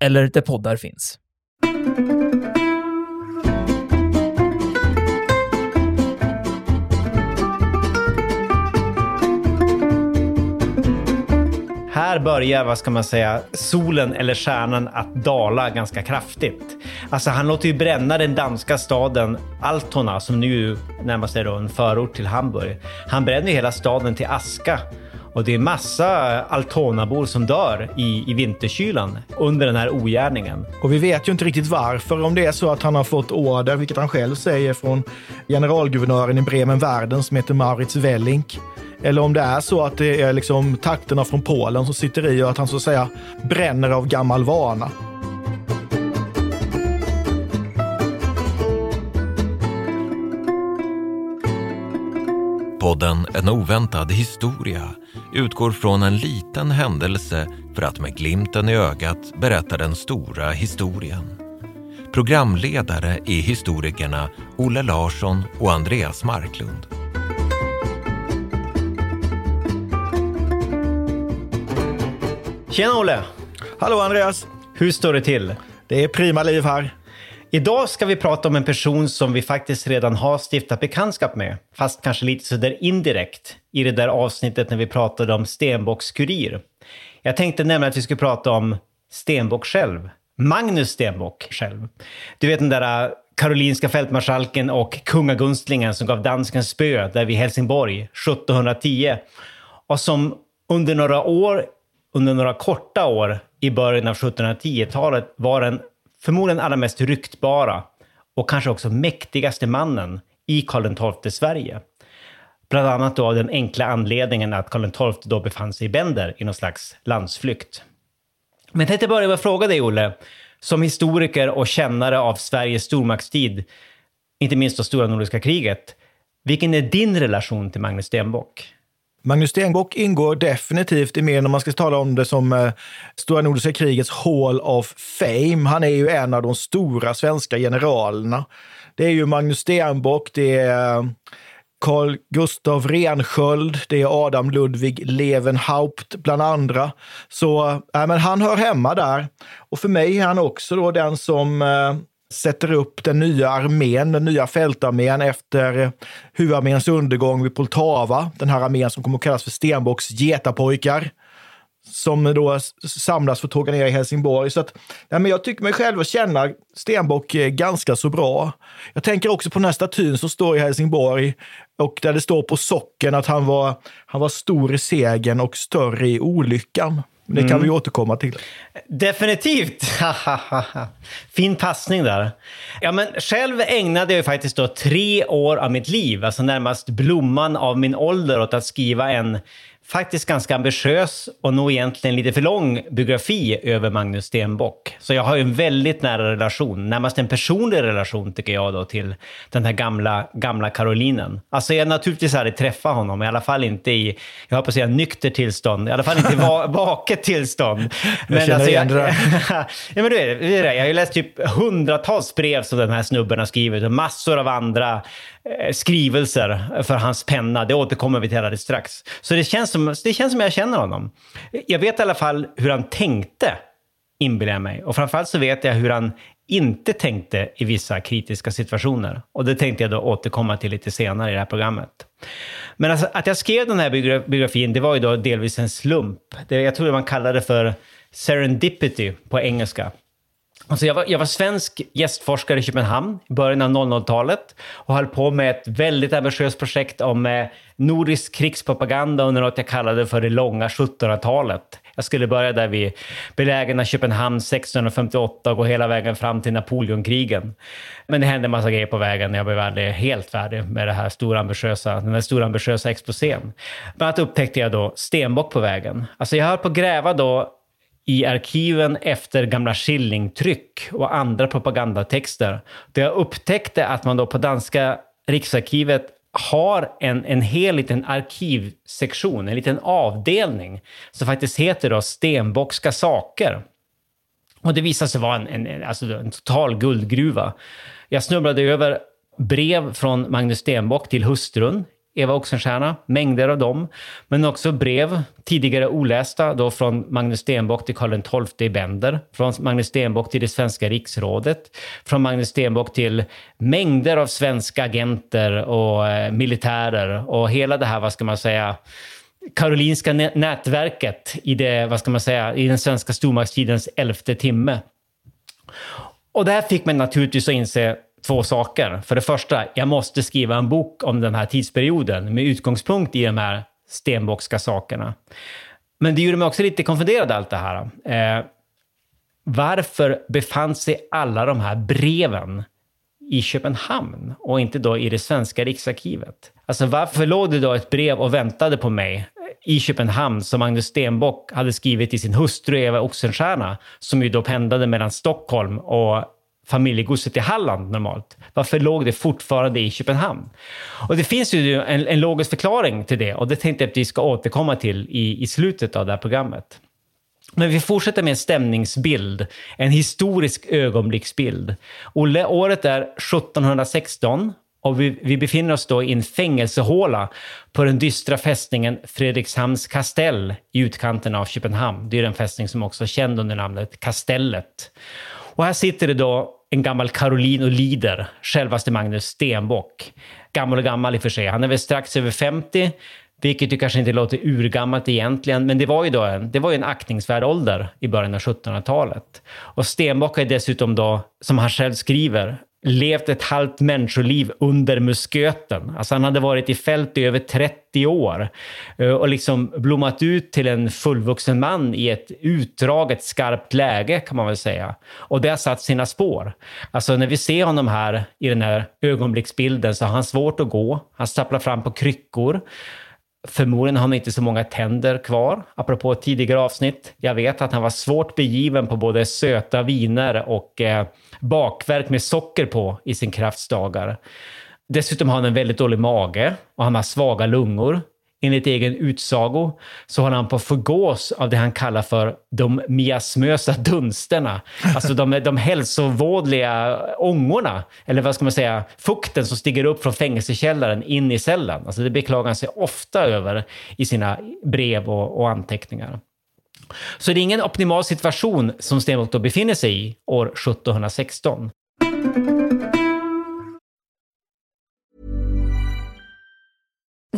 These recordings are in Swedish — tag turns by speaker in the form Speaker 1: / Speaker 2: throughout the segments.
Speaker 1: eller där poddar finns.
Speaker 2: Här börjar, vad ska man säga, solen eller stjärnan att dala ganska kraftigt. Alltså han låter ju bränna den danska staden Altona, som nu närmast är då en förort till Hamburg. Han bränner ju hela staden till aska. Och det är massa Altonabor som dör i, i vinterkylan under den här ogärningen.
Speaker 3: Och vi vet ju inte riktigt varför, om det är så att han har fått order, vilket han själv säger, från generalguvernören i Bremen Världen som heter Maurits Wellink. Eller om det är så att det är liksom takterna från Polen som sitter i och att han så att säga bränner av gammal vana.
Speaker 4: Podden En oväntad historia utgår från en liten händelse för att med glimten i ögat berätta den stora historien. Programledare är historikerna Olle Larsson och Andreas Marklund.
Speaker 2: Tjena Olle!
Speaker 3: Hallå Andreas!
Speaker 2: Hur står det till?
Speaker 3: Det är prima liv här.
Speaker 2: Idag ska vi prata om en person som vi faktiskt redan har stiftat bekantskap med, fast kanske lite sådär indirekt, i det där avsnittet när vi pratade om Stenbocks kurir. Jag tänkte nämligen att vi skulle prata om Stenbock själv. Magnus Stenbock själv. Du vet den där äh, karolinska fältmarskalken och kungagunstlingen som gav dansken spö där vid Helsingborg 1710 och som under några år, under några korta år i början av 1710-talet var den förmodligen allra mest ryktbara och kanske också mäktigaste mannen i Karl XII Sverige. Bland annat då av den enkla anledningen att Karl XII då befann sig i Bender i någon slags landsflykt. Men jag tänkte börja med att fråga dig, Olle, som historiker och kännare av Sveriges stormaktstid, inte minst då stora nordiska kriget. Vilken är din relation till Magnus Stenbock?
Speaker 3: Magnus Stenbock ingår definitivt i mer om man ska tala om det som eh, Stora Nordiska krigets Hall of Fame. Han är ju en av de stora svenska generalerna. Det är ju Magnus Stenbock, det är eh, Carl Gustav Rensköld, det är Adam Ludvig Levenhaupt bland andra. Så äh, men han hör hemma där. Och för mig är han också då den som eh, sätter upp den nya armén, den nya fältarmén efter huvudarméns undergång vid Poltava. Den här armén som kommer att kallas för Stenbocks getapojkar som då samlas för att tåga ner i Helsingborg. Så att, ja, men jag tycker mig själv att känna Stenbock eh, ganska så bra. Jag tänker också på den här statyn som står i Helsingborg och där det står på socken att han var, han var stor i segern och större i olyckan. Det kan mm. vi återkomma till.
Speaker 2: Definitivt! fin passning där. Ja, men själv ägnade jag faktiskt då tre år av mitt liv, alltså närmast blomman av min ålder, åt att skriva en faktiskt ganska ambitiös och nog egentligen lite för lång biografi över Magnus Stenbock. Så jag har ju en väldigt nära relation, närmast en personlig relation tycker jag då till den här gamla, gamla Karolinen. Alltså jag naturligtvis aldrig träffat honom, i alla fall inte i, jag höll på att säga nykter tillstånd, i alla fall inte i va vaket tillstånd.
Speaker 3: Men jag känner alltså, igen det
Speaker 2: ja, men du vet, jag har ju läst typ hundratals brev som den här snubben har skrivit och massor av andra Eh, skrivelser för hans penna. Det återkommer vi till alldeles strax. Så det känns, som, det känns som jag känner honom. Jag vet i alla fall hur han tänkte, inbillar jag mig. Och framförallt så vet jag hur han inte tänkte i vissa kritiska situationer. Och det tänkte jag då återkomma till lite senare i det här programmet. Men alltså, att jag skrev den här biografin, det var ju då delvis en slump. Det, jag tror man kallar det för serendipity på engelska. Alltså jag, var, jag var svensk gästforskare i Köpenhamn i början av 00-talet och höll på med ett väldigt ambitiöst projekt om eh, nordisk krigspropaganda under något jag kallade för det långa 1700-talet. Jag skulle börja där vid belägna av Köpenhamn 1658 och gå hela vägen fram till Napoleonkrigen. Men det hände en massa grejer på vägen. Jag blev aldrig helt färdig med det här stora ambitiösa, den här stora ambitiösa exposén. Bland annat upptäckte jag då stenbock på vägen. Alltså jag höll på att gräva då i arkiven efter gamla skillingtryck och andra propagandatexter. Där jag upptäckte att man då på danska riksarkivet har en, en hel liten arkivsektion, en liten avdelning som faktiskt heter då Stenbockska saker. Och det visade sig vara en, en, alltså en total guldgruva. Jag snubblade över brev från Magnus Stenbock till hustrun Eva Oxenstierna, mängder av dem. Men också brev, tidigare olästa, då från Magnus Stenbock till Karl XII i Bender, från Magnus Stenbock till det svenska riksrådet, från Magnus Stenbock till mängder av svenska agenter och eh, militärer och hela det här, vad ska man säga, Karolinska nätverket i, det, vad ska man säga, i den svenska stormaktstidens elfte timme. Och det här fick mig naturligtvis att inse två saker. För det första, jag måste skriva en bok om den här tidsperioden med utgångspunkt i de här stenbockska sakerna. Men det gjorde mig också lite konfunderad allt det här. Eh, varför befann sig alla de här breven i Köpenhamn och inte då i det svenska riksarkivet? Alltså varför låg det då ett brev och väntade på mig i Köpenhamn som Magnus Stenbock hade skrivit till sin hustru Eva Oxenstierna, som ju då pendlade mellan Stockholm och familjegodset i Halland normalt. Varför låg det fortfarande i Köpenhamn? Och det finns ju en, en logisk förklaring till det och det tänkte jag att vi ska återkomma till i, i slutet av det här programmet. Men vi fortsätter med en stämningsbild, en historisk ögonblicksbild. Olle, året är 1716 och vi, vi, befinner oss då i en fängelsehåla på den dystra fästningen Fredrikshamns kastell i utkanten av Köpenhamn. Det är den fästning som också är känd under namnet Kastellet. Och här sitter det då en gammal Karolin och lider, självaste Magnus Stenbock. Gammal och gammal i och för sig. Han är väl strax över 50, vilket ju kanske inte låter urgammalt egentligen, men det var ju då en, det var ju en aktningsvärd ålder i början av 1700-talet. Och Stenbock är dessutom då, som han själv skriver, levt ett halvt människoliv under musköten. Alltså han hade varit i fält i över 30 år eh, och liksom blommat ut till en fullvuxen man i ett utdraget skarpt läge kan man väl säga. Och det har satt sina spår. Alltså när vi ser honom här i den här ögonblicksbilden så har han svårt att gå. Han stapplar fram på kryckor. Förmodligen har han inte så många tänder kvar, apropå ett tidigare avsnitt. Jag vet att han var svårt begiven på både söta viner och eh, bakverk med socker på i sin kraftsdagar. Dessutom har han en väldigt dålig mage och han har svaga lungor. Enligt egen utsago så håller han på att förgås av det han kallar för de miasmösa dunsterna. Alltså de, de hälsovådliga ångorna, eller vad ska man säga, fukten som stiger upp från fängelsekällaren in i cellen. Alltså det beklagar han sig ofta över i sina brev och, och anteckningar. Så det är ingen optimal situation som Stenbock då befinner sig i år 1716.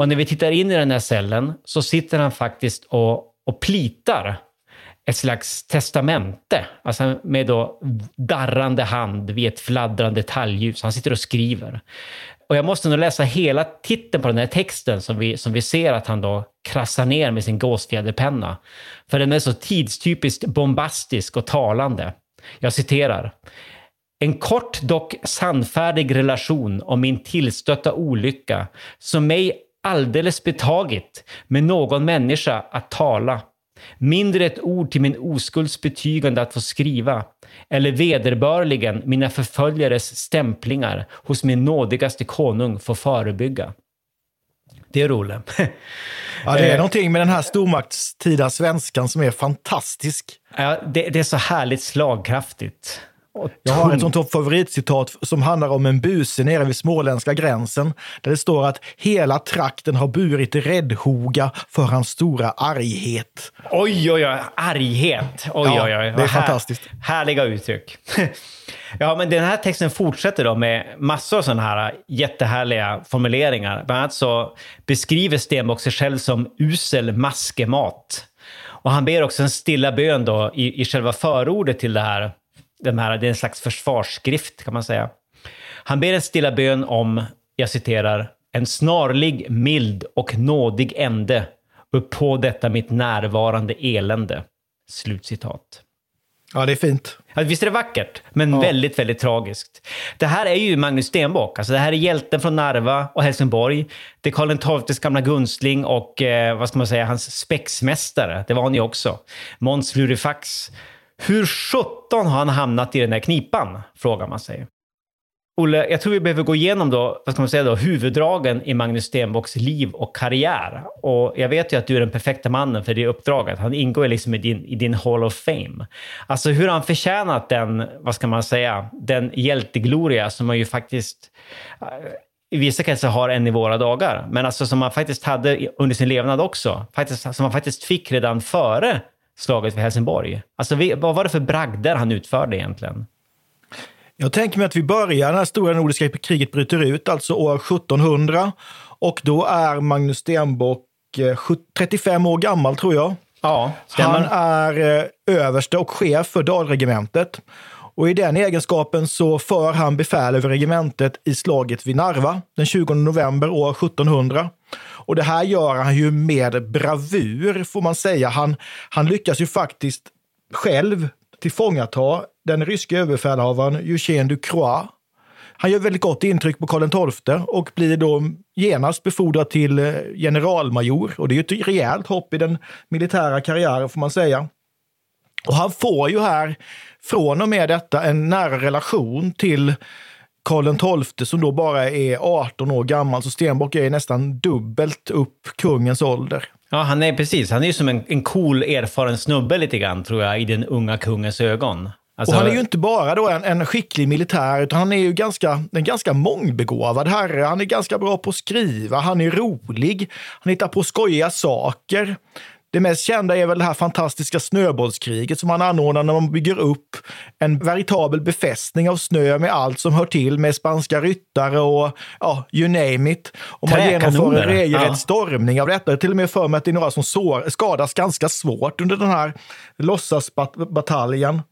Speaker 2: Och när vi tittar in i den här cellen så sitter han faktiskt och, och plitar ett slags testamente, alltså med då darrande hand vid ett fladdrande talgljus. Han sitter och skriver. Och jag måste nog läsa hela titeln på den här texten som vi, som vi ser att han då krassar ner med sin gåsfjäderpenna. För den är så tidstypiskt bombastisk och talande. Jag citerar. En kort dock sannfärdig relation om min tillstötta olycka som mig alldeles betagit med någon människa att tala. Mindre ett ord till min oskulds betygande att få skriva, eller vederbörligen mina förföljares stämplingar hos min nådigaste konung få förebygga. Det är roligt.
Speaker 3: Ja, det är
Speaker 2: Eh,
Speaker 3: någonting med den här stormaktstida svenskan som är fantastisk.
Speaker 2: Ja, det, det är så härligt slagkraftigt.
Speaker 3: Jag har ett sånt favoritcitat som handlar om en buse nere vid småländska gränsen. Där det står att hela trakten har burit räddhoga för hans stora arghet.
Speaker 2: Oj, oj, oj. Arghet. Oj,
Speaker 3: Ja,
Speaker 2: oj, oj.
Speaker 3: det är
Speaker 2: Vad här-
Speaker 3: fantastiskt.
Speaker 2: Härliga uttryck. ja, men den här texten fortsätter då med massor av sådana här jättehärliga formuleringar. Bland annat så beskriver Stenbock sig själv som usel maskemat. Och han ber också en stilla bön då i, i själva förordet till det här. Den här. Det är en slags försvarsskrift kan man säga. Han ber en stilla bön om, jag citerar, en snarlig, mild och nådig ände upp på detta mitt närvarande elände. Slutcitat.
Speaker 3: Ja, det är fint.
Speaker 2: Ja, visst är det vackert, men väldigt, väldigt tragiskt. Det här är ju Magnus Stenbock. Alltså, det här är hjälten från Narva och Helsingborg. Det är Karl XIIs gamla gunstling och eh, vad ska man säga, hans spexmästare. Det var han ju också. Måns Lurifax. Hur sjutton har han hamnat i den här knipan? Frågar man sig. Olle, jag tror vi behöver gå igenom då, vad ska man säga då, huvuddragen i Magnus Stenbocks liv och karriär. Och jag vet ju att du är den perfekta mannen för det uppdraget. Han ingår liksom i din, i din Hall of Fame. Alltså hur har han förtjänat den, vad ska man säga, den hjältegloria som man ju faktiskt eh, i vissa kretsar har än i våra dagar. Men alltså som man faktiskt hade under sin levnad också. Faktiskt, som man faktiskt fick redan före slaget vid Helsingborg. Alltså vad var det för bragder han utförde egentligen?
Speaker 3: Jag tänker mig att vi börjar när stora nordiska kriget bryter ut, alltså år 1700. Och då är Magnus Stenbock eh, 70 35 år gammal, tror jag.
Speaker 2: Ja,
Speaker 3: Han är eh, överste och chef för Dalregementet. Och i den egenskapen så för han befäl över regementet i slaget vid Narva den 20 november år 1700. Och det här gör han ju med bravur, får man säga. Han, han lyckas ju faktiskt själv tillfångata den ryske överbefälhavaren Eugène Ducroix. Han gör väldigt gott intryck på Karl XII och blir då genast befordrad till eh, generalmajor. Och det är ju ett rejält hopp i den militära karriären får man säga. Och han får ju här från och med detta en nära relation till Karl XII som då bara är 18 år gammal. Så Stenbock är nästan dubbelt upp kungens ålder.
Speaker 2: Ja, han är precis. Han är ju som en, en cool, erfaren snubbe lite grann, tror jag, i den unga kungens ögon. Alltså,
Speaker 3: och han är ju inte bara då en, en skicklig militär, utan han är ju ganska, en ganska mångbegåvad herre. Han är ganska bra på att skriva, han är rolig, han hittar på skojiga saker. Det mest kända är väl det här fantastiska snöbollskriget som han anordnar när man bygger upp en veritabel befästning av snö med allt som hör till med spanska ryttare och ja, you name it. Och man genomför en regelrätt
Speaker 2: Ja.
Speaker 3: stormning av detta. Jag har till och med för mig att det är några som sår, skadas ganska svårt under den här låtsasbataljen.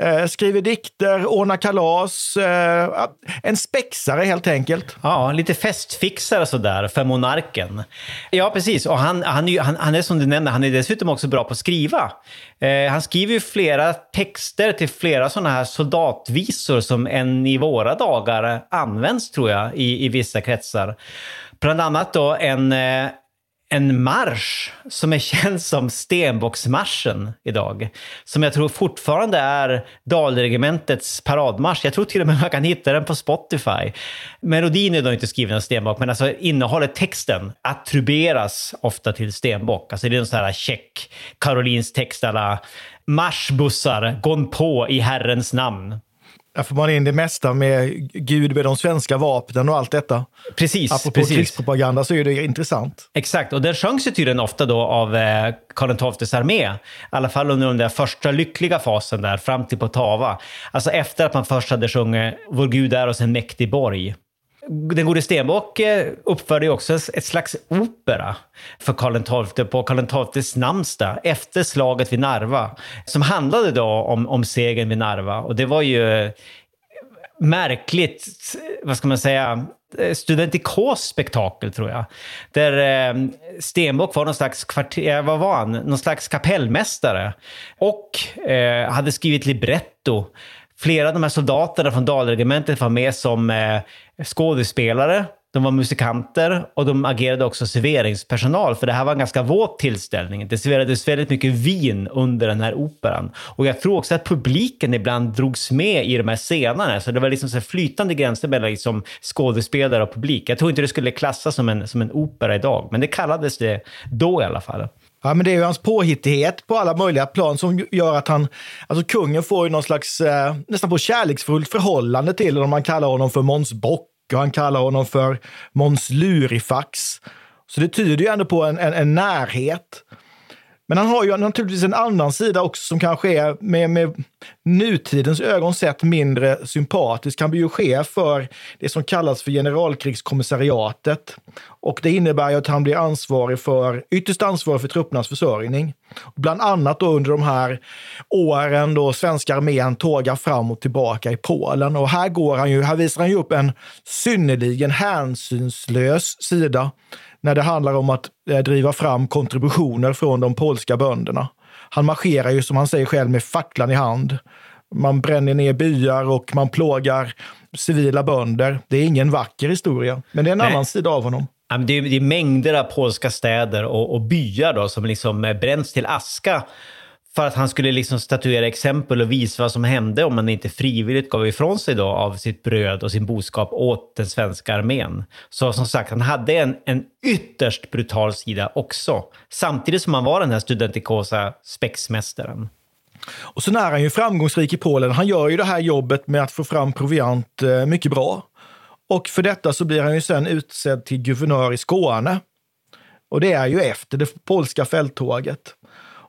Speaker 3: Eh, skriver dikter, ordnar kalas. Eh, en spexare helt enkelt.
Speaker 2: Ja, lite festfixare sådär för monarken. Ja, precis. Och han, han, är han, han är som du nämnde, han är dessutom också bra på att skriva. Eh, han skriver ju flera texter till flera sådana här soldatvisor som än i våra dagar används, tror jag, i, i vissa kretsar. Bland annat då en, eh, en marsch som är känd som Stenbocksmarschen idag. Som jag tror fortfarande är Dalregementets paradmarsch. Jag tror till och med man kan hitta den på Spotify. Melodin är då inte skriven av Stenbock, men alltså innehållet, texten, attribueras ofta till Stenbock. Alltså det är en sån här check, Karolins text alla marschbussar, gång på i Herrens namn.
Speaker 3: Där får man in det mesta med Gud med de svenska vapnen och allt detta.
Speaker 2: Precis,
Speaker 3: Apropå
Speaker 2: precis.
Speaker 3: krigspropaganda så är det intressant.
Speaker 2: Exakt, och den sjöngs ju tydligen ofta då av eh, Karl XIIs armé. I alla fall under den där första lyckliga fasen där, fram till Poltava. Alltså efter att man först hade sjungit Vår Gud är oss en mäktig borg. Den gode Stenbock eh, uppförde ju också ett slags opera för Karl XII på Karl XIIs namnsdag efter slaget vid Narva. Som handlade då om, om segern vid Narva. Och det var ju eh, märkligt, vad ska man säga, eh, studentikos spektakel tror jag. Där eh, Stenbock var någon slags, kvarter, vad var han? Någon slags kapellmästare. Och eh, hade skrivit libretto. Flera av de här soldaterna från Dalregementet var med som eh, skådespelare. de var musikanter och de agerade också serveringspersonal, för det här var en ganska våt tillställning. Det serverades väldigt mycket vin under den här operan. Och jag tror också att publiken ibland drogs med i de här scenerna, så det var liksom så flytande gränser mellan liksom skådespelare och publik. Jag tror inte det skulle klassas som en, som en opera idag, men det kallades det då i alla fall.
Speaker 3: Ja, men det är ju hans påhittighet på alla möjliga plan som gör att han, alltså kungen får ju någon slags, eh, nästan på kärleksfullt förhållande till honom. Man kallar honom för Måns Bock och han kallar honom för Måns Lurifax. Så det tyder ju ändå på en, en, en närhet. Men han har ju naturligtvis en annan sida också som kanske är med, med nutidens ögon sett mindre sympatisk. Han blir ju chef för det som kallas för generalkrigskommissariatet. Och det innebär ju att han blir ansvarig för, ytterst ansvarig för truppernas försörjning. Bland annat då under de här åren då svenska armén tågar fram och tillbaka i Polen. Och här, går han ju, här visar han ju upp en synnerligen hänsynslös sida när det handlar om att eh, driva fram kontributioner från de polska bönderna. Han marscherar ju som han säger själv med facklan i hand. Man bränner ner byar och man plågar civila bönder. Det är ingen vacker historia, men det är en Nej. annan sida av honom.
Speaker 2: Det är, mängder av polska städer och, och byar då, som liksom bränns till aska för att han skulle liksom statuera exempel och visa vad som hände om man inte frivilligt gav ifrån sig då av sitt bröd och sin boskap åt den svenska armén. Så som sagt, han hade en, en ytterst brutal sida också. Samtidigt som han var den här studentikosa spexmästaren.
Speaker 3: Och sen är han ju framgångsrik i Polen. Han gör ju det här jobbet med att få fram proviant eh, mycket bra. Och för detta så blir han ju sen utsedd till guvernör i Skåne. Och det är ju efter det polska fälttåget.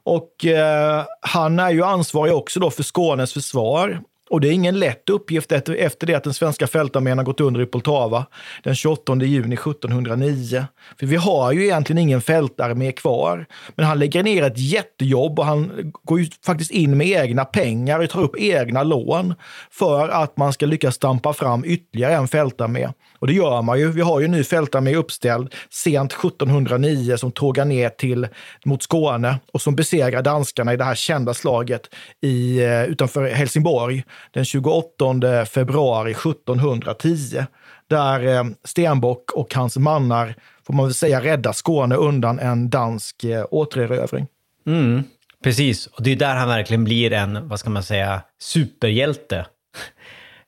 Speaker 3: Och eh, han är ju ansvarig också då för Skånes försvar. Och det är ingen lätt uppgift efter, efter det att den svenska fältarmén har gått under i Poltava den 28 juni 1709. För vi har ju egentligen ingen fältarmé kvar. Men han lägger ner ett jättejobb och han går ju faktiskt in med egna pengar och tar upp egna lån för att man ska lyckas stampa fram ytterligare en fältarmé. Och det gör man ju. Vi har ju en ny fältarmé uppställd sent 1709 som tågar ner till, mot Skåne och som besegrar danskarna i det här kända slaget i, eh, utanför Helsingborg den 28 februari 1710. Där eh, Stenbock och hans mannar, får man väl säga, räddar Skåne undan en dansk eh, återerövring.
Speaker 2: Mm, precis, och det är där han verkligen blir en, vad ska man säga, superhjälte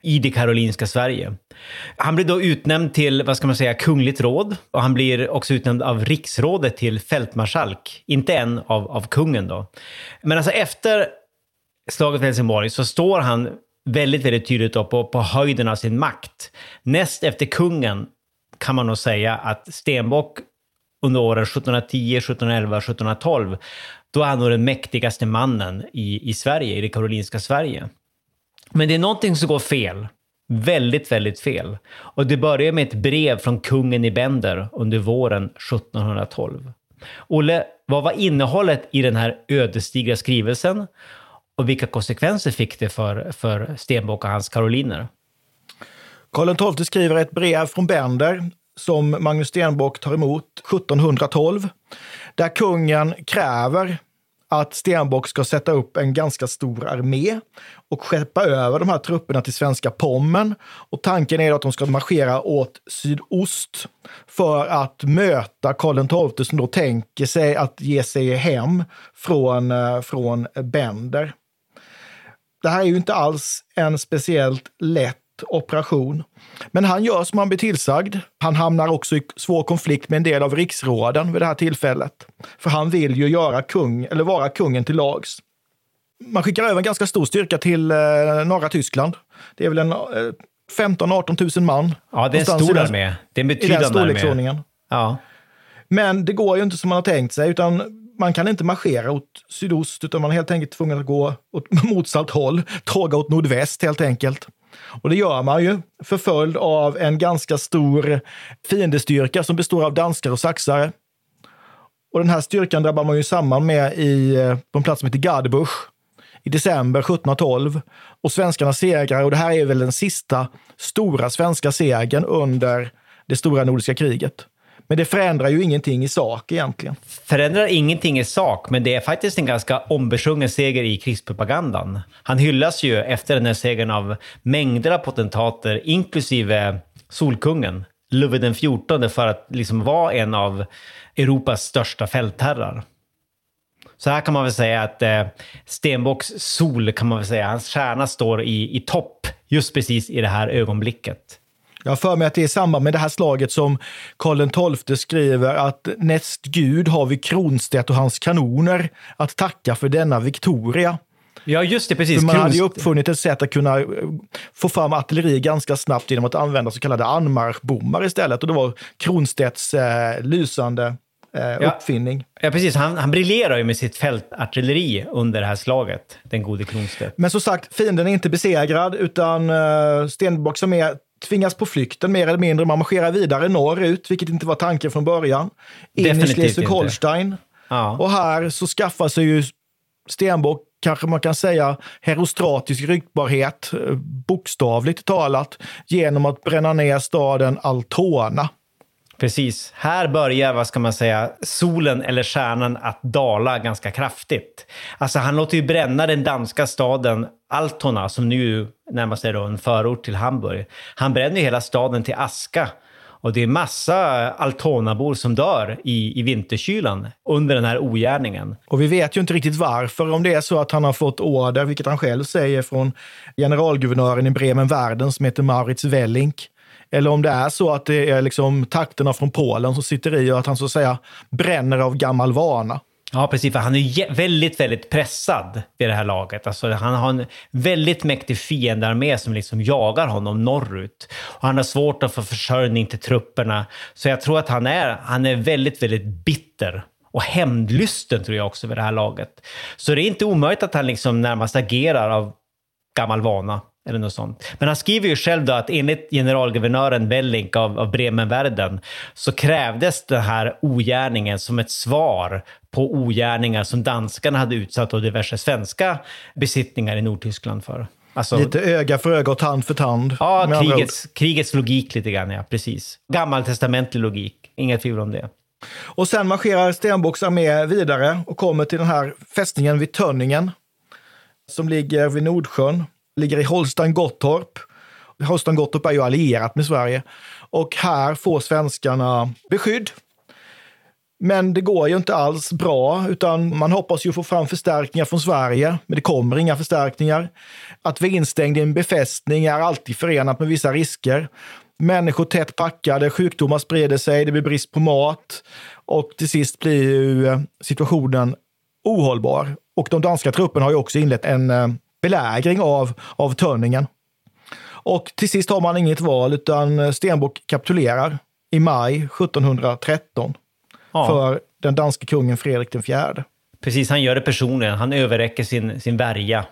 Speaker 2: i det karolinska Sverige. Han blir då utnämnd till, vad ska man säga, kungligt råd och han blir också utnämnd av riksrådet till fältmarskalk. Inte en av, av kungen då. Men alltså efter slaget vid Helsingborg så står han väldigt, väldigt tydligt då på, på höjden av sin makt. Näst efter kungen kan man nog säga att Stenbock under åren 1710, 1711, 1712, då är han nog den mäktigaste mannen i, i Sverige, i det karolinska Sverige. Men det är någonting som går fel. Väldigt, väldigt fel. Och det börjar med ett brev från kungen i Bender under våren 1712. Olle, vad var innehållet i den här ödesdigra skrivelsen? Och vilka konsekvenser fick det för, för Stenbock och hans karoliner?
Speaker 3: Karl XII skriver ett brev från Bender som Magnus Stenbock tar emot 1712, där kungen kräver att Stenbock ska sätta upp en ganska stor armé och skeppa över de här trupperna till svenska Pommen. Och tanken är att de ska marschera åt sydost för att möta Karl XII som då tänker sig att ge sig hem från, eh, från Bender. Det här är ju inte alls en speciellt lätt operation. Men han gör som han blir tillsagd. Han hamnar också i svår konflikt med en del av riksråden vid det här tillfället. För han vill ju göra kung, eller vara kungen till lags. Man skickar över en ganska stor styrka till eh, norra Tyskland. Det är väl en eh, 15-18 000 man.
Speaker 2: Ja, det är en stor armé. Det är en betydande armé.
Speaker 3: Ja. Men det går ju inte som man har tänkt sig, utan man kan inte marschera åt sydost, utan man är helt enkelt tvungen att gå åt motsatt håll, tåga åt nordväst helt enkelt. Och det gör man ju, förföljd av en ganska stor fiendestyrka som består av danskar och saxare. Och den här styrkan drabbar man ju samman med i, eh, på en plats som heter Gardebusch i december 1712. Och svenskarna segrar, och det här är väl den sista stora svenska segern under det stora nordiska kriget. Men det förändrar ju ingenting i sak egentligen.
Speaker 2: Förändrar ingenting i sak, men det är faktiskt en ganska ombesjungen seger i krigspropagandan. Han hyllas ju efter den här segern av mängder av potentater, inklusive Solkungen, Ludvig den XIV för att liksom vara en av Europas största fältherrar. Så här kan man väl säga att eh, Stenbocks sol, kan man väl säga, hans stjärna står i, i topp just precis i det här ögonblicket.
Speaker 3: Jag har för mig att det är i samband med det här slaget som Karl XII skriver att näst Gud har vi Kronstedt och hans kanoner att tacka för denna Victoria.
Speaker 2: Ja, just det, precis.
Speaker 3: För man hade ju uppfunnit ett sätt att kunna eh, få fram artilleri ganska snabbt genom att använda så kallade anmarschbommar istället. Och det var Kronstedts eh, lysande eh,
Speaker 2: Ja.
Speaker 3: uppfinning.
Speaker 2: Ja, precis. Han, han briljerar ju med sitt fältartilleri under det här slaget, den gode Kronstedt.
Speaker 3: Men som sagt, fienden är inte besegrad utan uh, Stenbock som är tvingas på flykten mer eller mindre. Man marscherar vidare norrut, vilket inte var tanken från början. In
Speaker 2: Definitivt
Speaker 3: i Schleswig-Holstein.
Speaker 2: Ja.
Speaker 3: Och här så skaffar sig ju Stenbock, kanske man kan säga, herostratisk ryktbarhet, eh, bokstavligt talat, genom att bränna ner staden Altona.
Speaker 2: Precis. Här börjar, vad ska man säga, solen eller stjärnan att dala ganska kraftigt. Alltså han låter ju bränna den danska staden Altona, som nu närmast är då en förort till Hamburg. Han bränner ju hela staden till aska. Och det är massa Altonabor som dör i, i vinterkylan under den här ogärningen.
Speaker 3: Och vi vet ju inte riktigt varför, om det är så att han har fått order, vilket han själv säger, från generalguvernören i Bremen-Världen som heter Maurits Wellink. Eller om det är så att det är liksom takterna från Polen som sitter i och att han så att säga bränner av gammal vana.
Speaker 2: Ja, precis. För han är väldigt, väldigt pressad vid det här laget. Alltså, han har en väldigt mäktig fiendearmé som liksom jagar honom norrut. Och han har svårt att få försörjning till trupperna. Så jag tror att han är, han är väldigt, väldigt bitter. Och hämndlysten tror jag också vid det här laget. Så det är inte omöjligt att han liksom närmast agerar av gammal vana. Eller något sånt. Men han skriver ju själv då att enligt generalguvernören Bellink av, av Bremenvärden så krävdes den här ogärningen som ett svar på ogärningar som danskarna hade utsatt och diverse svenska besittningar i Nordtyskland för. Alltså,
Speaker 3: Lite öga för öga och tand för tand.
Speaker 2: ja, krigets, krigets logik lite grann, ja. Precis. Gammaltestamentlig logik. Inga tvivel om det.
Speaker 3: Och sen marscherar Stenbocks armé vidare och kommer till den här fästningen vid Tönningen som ligger vid Nordsjön, ligger i Holstein-Gottorp. Holstein-Gottorp är ju allierat med Sverige och här får svenskarna beskydd. Men det går ju inte alls bra, utan man hoppas ju få fram förstärkningar från Sverige, men det kommer inga förstärkningar. Att vara instängd i en befästning är alltid förenat med vissa risker. Människor tätt packade, sjukdomar sprider sig, det blir brist på mat och till sist blir ju eh, situationen ohållbar. Och de danska trupperna har ju också inlett en eh, belägring av, av Tönningen. Och till sist har man inget val utan Stenbock kapitulerar i maj 1713
Speaker 2: Ja.
Speaker 3: för den danske kungen Fredrik fjärde.
Speaker 2: Precis, han gör det personligen. Han överräcker sin, sin värja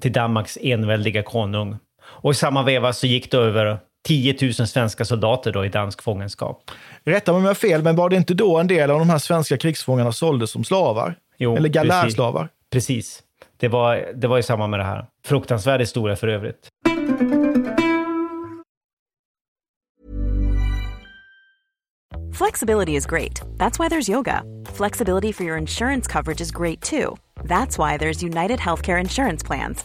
Speaker 2: till Danmarks enväldiga konung. Och i samma veva så gick det över 10 000 svenska soldater då i dansk fångenskap.
Speaker 3: Rätta mig om jag har fel, men var det inte då en del av de här svenska krigsfångarna såldes som slavar?
Speaker 2: Jo,
Speaker 3: Eller
Speaker 2: precis.
Speaker 3: galärslavar?
Speaker 2: Precis. Det var, det var i samband med det här. Fruktansvärd historia för övrigt.
Speaker 5: Flexibility is great. That's why there's yoga. Flexibility for your insurance coverage is great too. That's why there's United Healthcare Insurance Plans.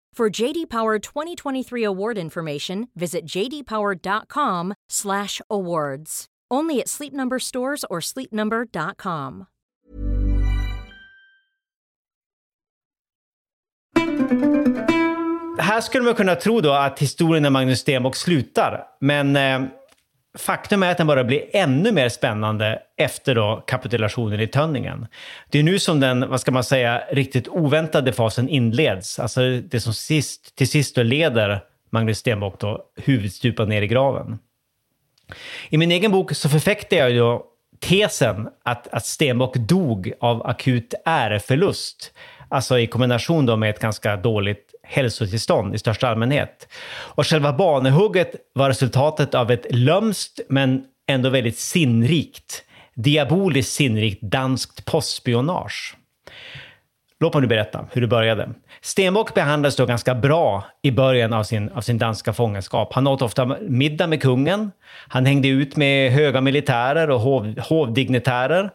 Speaker 6: For JD Power 2023 award information, visit jdpower.com/awards. Only at Sleep Number stores or sleepnumber.com.
Speaker 2: Här skulle man kunna tro då att historien om Magnus Stenbock slutar, men eh, faktum är att den bara blir ännu mer spännande efter då kapitulationen i Tönningen. Det är nu som den, vad ska man säga, riktigt oväntade fasen inleds. Alltså det som sist, till sist då leder Magnus Stenbock då huvudstupa ner i graven. I min egen bok så förfäktar jag ju då tesen att, att Stenbock dog av akut äreförlust. Alltså i kombination då med ett ganska dåligt hälsotillstånd i största allmänhet. Och själva banehugget var resultatet av ett lömskt men ändå väldigt sinnrikt, diaboliskt sinnrikt danskt postspionage. Låt mig nu berätta hur det började. Stenbock behandlades då ganska bra i början av sin, av sin danska fångenskap. Han åt ofta middag med kungen. Han hängde ut med höga militärer och hov, hovdignitärer.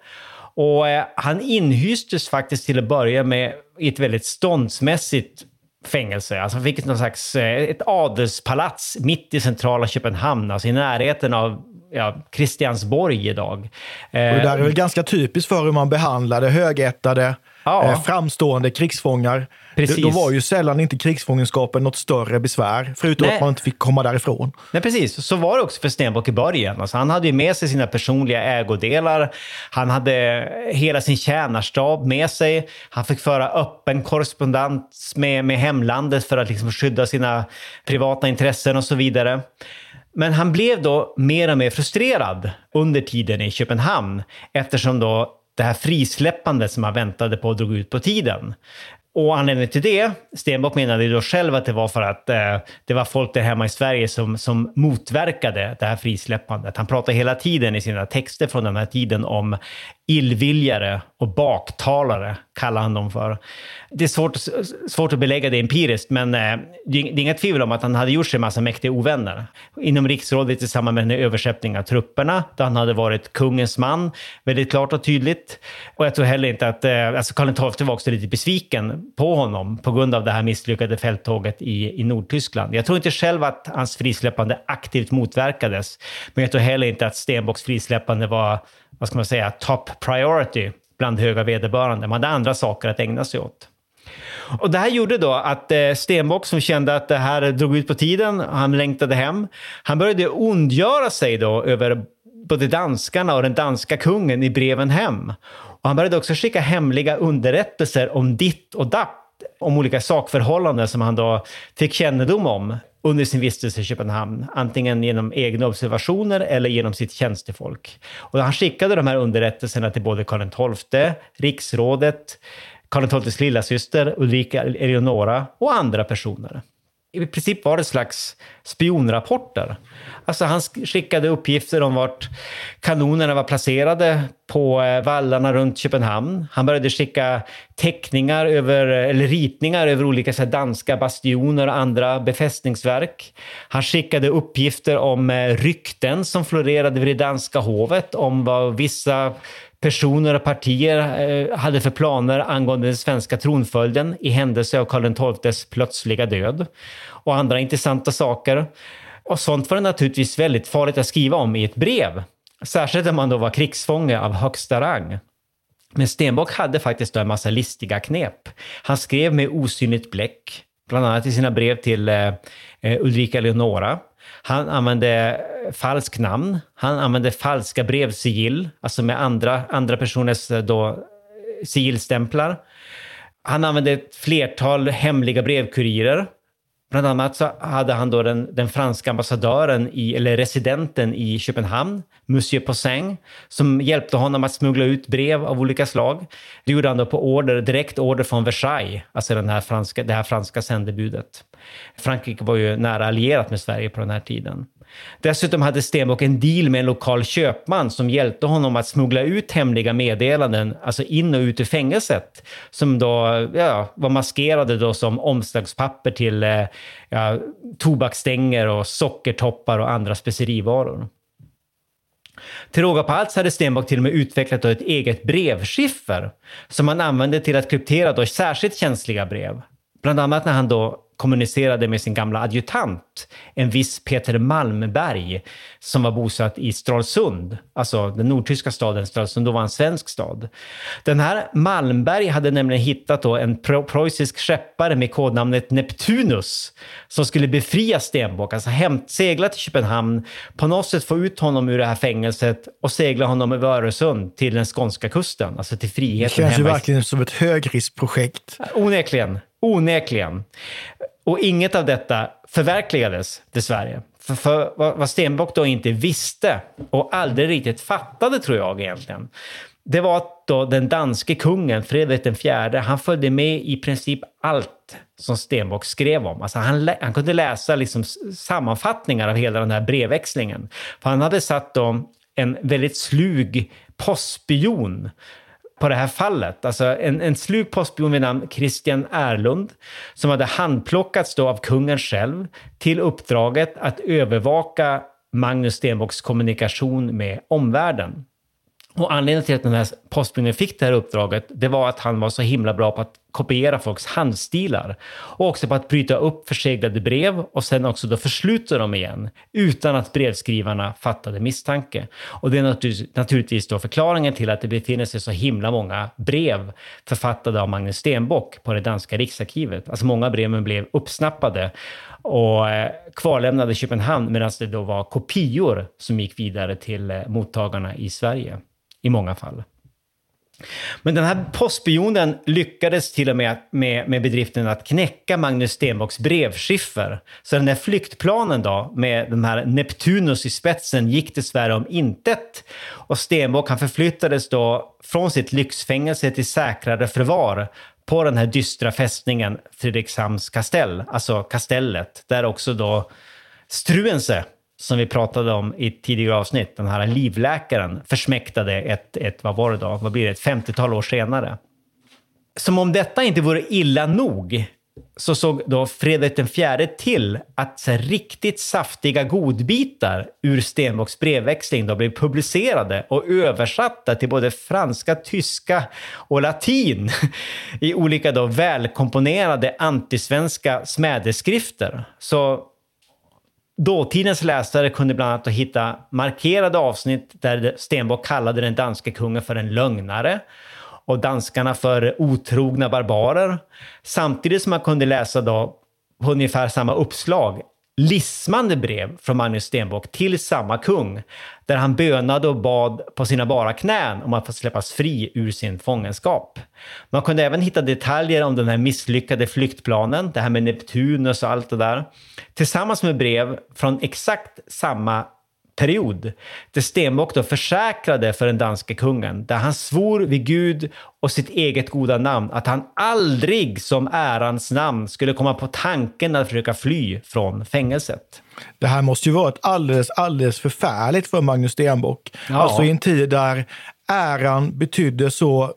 Speaker 2: Och eh, han inhystes faktiskt till att börja med i ett väldigt ståndsmässigt fängelse. Alltså han fick någon slags, eh, ett adelspalats mitt i centrala Köpenhamn, alltså i närheten av ja, Christiansborg idag.
Speaker 3: Och det där är väl ganska typiskt för hur man behandlade högättade,
Speaker 2: Ja.
Speaker 3: eh, framstående krigsfångar.
Speaker 2: Precis.
Speaker 3: Då var ju sällan inte krigsfångenskapen något större besvär, förutom
Speaker 2: Nej.
Speaker 3: att man inte fick komma därifrån.
Speaker 2: Nej, precis. Så var det också för Stenbock i början. Alltså, han hade ju med sig sina personliga ägodelar. Han hade hela sin tjänarstab med sig. Han fick föra öppen korrespondens med, med hemlandet för att liksom skydda sina privata intressen och så vidare. Men han blev då mer och mer frustrerad under tiden i Köpenhamn eftersom då det här frisläppandet som han väntade på drog ut på tiden. Och anledningen till det, Stenbock menade ju då själv att det var för att eh, det var folk där hemma i Sverige som, som motverkade det här frisläppandet. Han pratar hela tiden i sina texter från den här tiden om illviljare och baktalare, kallar han dem för. Det är svårt, svårt att belägga det empiriskt, men eh, det är inga tvivel om att han hade gjort sig en massa mäktiga ovänner. Inom riksrådet i samband med en översättning av trupperna, där han hade varit kungens man, väldigt klart och tydligt. Och jag tror heller inte att, eh, alltså Karl XII var också lite besviken på honom på grund av det här misslyckade fälttåget i, i Nordtyskland. Jag tror inte själv att hans frisläppande aktivt motverkades, men jag tror heller inte att Stenbocks frisläppande var, vad ska man säga, top priority bland höga vederbörande. Man hade andra saker att ägna sig åt. Och det här gjorde då att eh, Stenbock som kände att det här drog ut på tiden, han längtade hem, han började ondgöra sig då över både danskarna och den danska kungen i breven hem. Och han började också skicka hemliga underrättelser om ditt och datt, om olika sakförhållanden som han då fick kännedom om under sin vistelse i Köpenhamn, antingen genom egna observationer eller genom sitt tjänstefolk. Och han skickade de här underrättelserna till både Karl XII, riksrådet, Karl XIIs lillasyster Ulrika Eleonora och andra personer. I princip var det slags spionrapporter. Alltså han skickade uppgifter om vart kanonerna var placerade på eh, vallarna runt Köpenhamn. Han började skicka teckningar över, eller ritningar över olika så här, danska bastioner och andra befästningsverk. Han skickade uppgifter om eh, rykten som florerade vid det danska hovet om vad vissa personer och partier eh, hade för planer angående den svenska tronföljden i händelse av Karl XIIs plötsliga död och andra intressanta saker. Och sånt var det naturligtvis väldigt farligt att skriva om i ett brev. Särskilt om man då var krigsfånge av högsta rang. Men Stenbock hade faktiskt då en massa listiga knep. Han skrev med osynligt bläck, bland annat i sina brev till eh, eh, Ulrika Leonora. Han använde falskt namn. Han använde falska brevsigill, alltså med andra, andra personers eh, då, eh, sigillstämplar. Han använde ett flertal hemliga brevkurirer. Bland annat så hade han då den, den franska ambassadören, i, eller residenten i Köpenhamn, Monsieur Poussin, som hjälpte honom att smuggla ut brev av olika slag. Det gjorde han då på order, direkt order från Versailles, alltså den här franska, det här franska sändebudet. Frankrike var ju nära allierat med Sverige på den här tiden. Dessutom hade Stenbock en deal med en lokal köpman som hjälpte honom att smuggla ut hemliga meddelanden, alltså in och ut ur fängelset, som då ja, var maskerade då som omslagspapper till eh, ja, tobaksstänger och sockertoppar och andra specerivaror. Till råga på allt hade Stenbock till och med utvecklat ett eget brevskiffer som han använde till att kryptera då särskilt känsliga brev. Bland annat när han då kommunicerade med sin gamla adjutant, en viss Peter Malmberg, som var bosatt i Stralsund, alltså den nordtyska staden Stralsund, då var en svensk stad. Den här Malmberg hade nämligen hittat då en preussisk skeppare med kodnamnet Neptunus, som skulle befria Stenbock, alltså hämt, segla till Köpenhamn, på något sätt få ut honom ur det här fängelset och segla honom över Öresund till den skånska kusten, alltså till friheten.
Speaker 3: Det känns ju verkligen som ett högriskprojekt.
Speaker 2: Onekligen. Onekligen. Och inget av detta förverkligades dessvärre. För, för vad Stenbock då inte visste och aldrig riktigt fattade, tror jag egentligen, det var att då den danske kungen, Fredrik IV, han följde med i princip allt som Stenbock skrev om. Alltså han, han kunde läsa liksom sammanfattningar av hela den här brevväxlingen. För han hade satt då en väldigt slug postspion på det här fallet. Alltså en, en slug postspion vid namn Christian Erlund som hade handplockats då av kungen själv till uppdraget att övervaka Magnus Stenbocks kommunikation med omvärlden. Och anledningen till att den här postspionen fick det här uppdraget, det var att han var så himla bra på att kopiera folks handstilar och också på att bryta upp förseglade brev och sen också då försluta dem igen utan att brevskrivarna fattade misstanke. Och det är naturligtvis då förklaringen till att det befinner sig så himla många brev författade av Magnus Stenbock på det danska riksarkivet. Alltså många breven blev uppsnappade och eh, kvarlämnade i Köpenhamn medan det då var kopior som gick vidare till eh, mottagarna i Sverige i många fall. Men den här postspionen lyckades till och med med, med bedriften att knäcka Magnus Stenbocks brevskiffer. Så den här flyktplanen då, med den här Neptunus i spetsen, gick dessvärre om intet. Och Stenbock han förflyttades då från sitt lyxfängelse till säkrare förvar på den här dystra fästningen Fredrikshamns kastell, alltså kastellet, där också då Struense som vi pratade om i ett tidigare avsnitt, den här livläkaren, försmäktade ett, ett vad var det då, vad blir det, ett 50-tal år senare. Som om detta inte vore illa nog så såg då Fredrik IV till att så riktigt saftiga godbitar ur Stenbocks brevväxling då blev publicerade och översatta till både franska, tyska och latin i olika då välkomponerade antisvenska smädeskrifter. Så Dåtidens läsare kunde bland annat hitta markerade avsnitt där Stenbock kallade den danske kungen för en lögnare och danskarna för otrogna barbarer. Samtidigt som man kunde läsa då på ungefär samma uppslag lismande brev från Magnus Stenbock till samma kung, där han bönade och bad på sina bara knän om att få släppas fri ur sin fångenskap. Man kunde även hitta detaljer om den här misslyckade flyktplanen, det här med Neptunus och allt det där, tillsammans med brev från exakt samma period där Stenbock då försäkrade för den danske kungen, där han svor vid Gud och sitt eget goda namn att han aldrig som ärans namn skulle komma på tanken att försöka fly från fängelset.
Speaker 3: Det här måste ju varit alldeles, alldeles förfärligt för Magnus Stenbock. Ja. Alltså i en tid där äran betydde så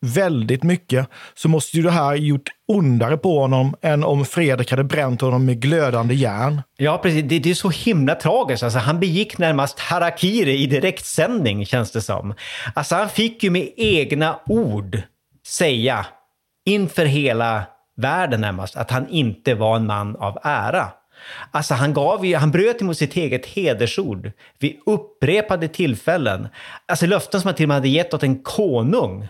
Speaker 3: väldigt mycket så måste ju det här gjort ondare på honom än om Fredrik hade bränt honom med glödande järn.
Speaker 2: Ja, precis. Det, det är så himla tragiskt. Alltså, han begick närmast harakiri i direktsändning, känns det som. Alltså, han fick ju med egna ord säga inför hela världen närmast att han inte var en man av ära. Alltså han, gav ju, han bröt emot sitt eget hedersord vid upprepade tillfällen. Alltså löften som han till och med hade gett åt en konung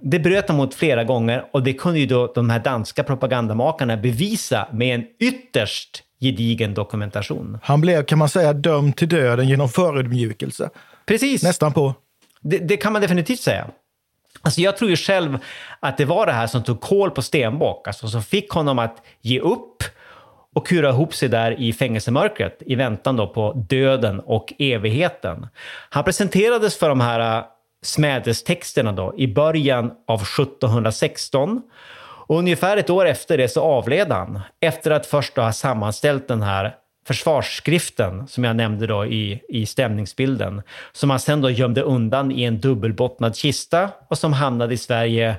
Speaker 2: det bröt han mot flera gånger och det kunde ju då de här danska propagandamakarna bevisa med en ytterst gedigen dokumentation.
Speaker 3: Han blev, kan man säga, dömd till döden genom förödmjukelse.
Speaker 2: Precis.
Speaker 3: Nästan på.
Speaker 2: Det, det, kan man definitivt säga. Alltså jag tror ju själv att det var det här som tog koll på Stenbock, alltså som fick honom att ge upp och kura ihop sig där i fängelsemörkret i väntan då på döden och evigheten. Han presenterades för de här smädestexterna då i början av 1716. Och ungefär ett år efter det så avled han, efter att först ha sammanställt den här försvarsskriften som jag nämnde då i, i stämningsbilden, som han sen då gömde undan i en dubbelbottnad kista och som hamnade i Sverige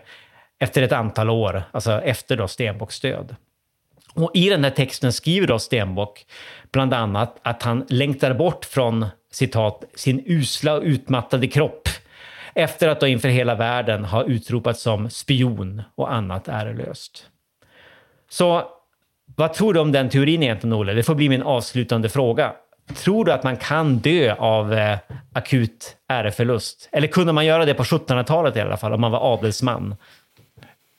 Speaker 2: efter ett antal år, alltså efter då Stenbocks död. Och i den här texten skriver då Stenbock bland annat att han längtar bort från citat, sin usla och utmattade kropp efter att då inför hela världen ha utropats som spion och annat ärelöst. Så vad tror du om den teorin egentligen, Olle? Det får bli min avslutande fråga. Tror du att man kan dö av eh, akut äreförlust? Eller kunde man göra det på 1700-talet i alla fall, om man var adelsman?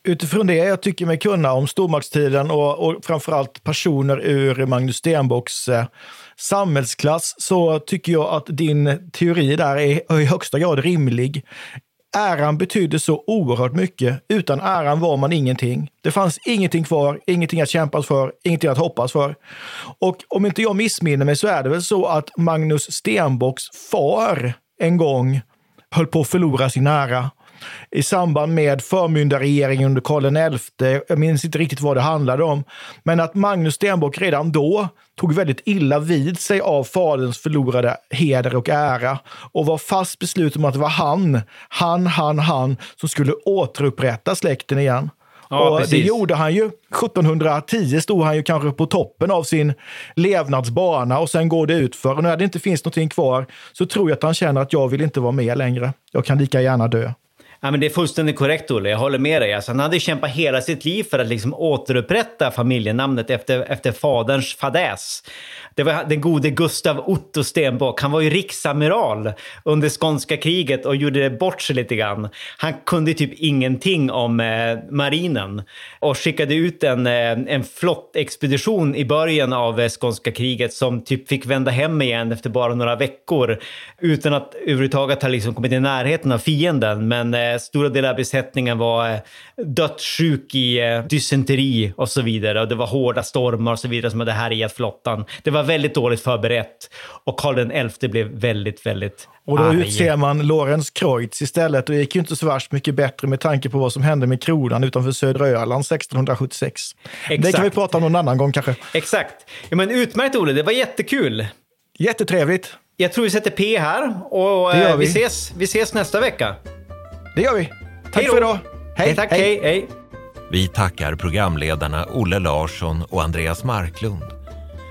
Speaker 3: Utifrån det jag tycker mig kunna om stormaktstiden och, och framförallt personer ur Magnus Stenbocks eh, samhällsklass så tycker jag att din teori där är i högsta grad rimlig. Äran betydde så oerhört mycket. Utan äran var man ingenting. Det fanns ingenting kvar, ingenting att kämpa för, ingenting att hoppas för. Och om inte jag missminner mig så är det väl så att Magnus Stenbocks far en gång höll på att förlora sin ära i samband med förmyndarregeringen under Karl XI. Jag minns inte riktigt vad det handlade om. Men att Magnus Stenbock redan då tog väldigt illa vid sig av faderns förlorade heder och ära och var fast besluten om att det var han, han, han, han som skulle återupprätta släkten igen.
Speaker 2: Ja,
Speaker 3: och
Speaker 2: precis.
Speaker 3: det gjorde han ju. 1710 stod han ju kanske på toppen av sin levnadsbana och sen går det ut för. Och när det inte finns någonting kvar så tror jag att han känner att jag vill inte vara med längre. Jag kan lika gärna dö.
Speaker 2: Ja, men det är fullständigt korrekt, Olle. Jag håller med dig. Alltså, han hade kämpat hela sitt liv för att liksom återupprätta familjenamnet efter, efter faderns fadäs. Det var den gode Gustav Otto Stenbock. Han var ju riksamiral under skånska kriget och gjorde bort sig lite grann. Han kunde typ ingenting om eh, marinen och skickade ut en, eh, en flottexpedition i början av eh, skånska kriget som typ fick vända hem igen efter bara några veckor utan att överhuvudtaget ha liksom kommit i närheten av fienden. Men eh, stora delar av besättningen var eh, dödssjuk i eh, dysenteri och så vidare och det var hårda stormar och så vidare som hade härjat flottan. Det var väldigt dåligt förberett och Karl XI blev väldigt, väldigt
Speaker 3: Och då
Speaker 2: arg.
Speaker 3: utser man Lorenz Kreutz istället. Och det gick ju inte så värst mycket bättre med tanke på vad som hände med kronan utanför södra Öland 1676. Det kan vi
Speaker 2: Exakt.
Speaker 3: prata om någon annan gång kanske.
Speaker 2: Exakt. Ja, men utmärkt Olle, det var jättekul.
Speaker 3: Jättetrevligt.
Speaker 2: Jag tror vi sätter P här och eh, vi.
Speaker 3: vi.
Speaker 2: ses, vi ses nästa vecka.
Speaker 3: Det gör vi. Tack
Speaker 2: Hej då.
Speaker 3: för idag.
Speaker 2: Hej, tack, hej, hej.
Speaker 4: Vi tackar programledarna Olle Larsson och Andreas Marklund.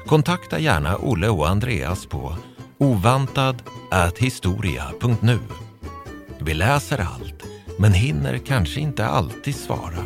Speaker 4: Kontakta gärna Olle och Andreas på ovantad@historia.nu. Vi läser allt, men hinner kanske inte alltid svara.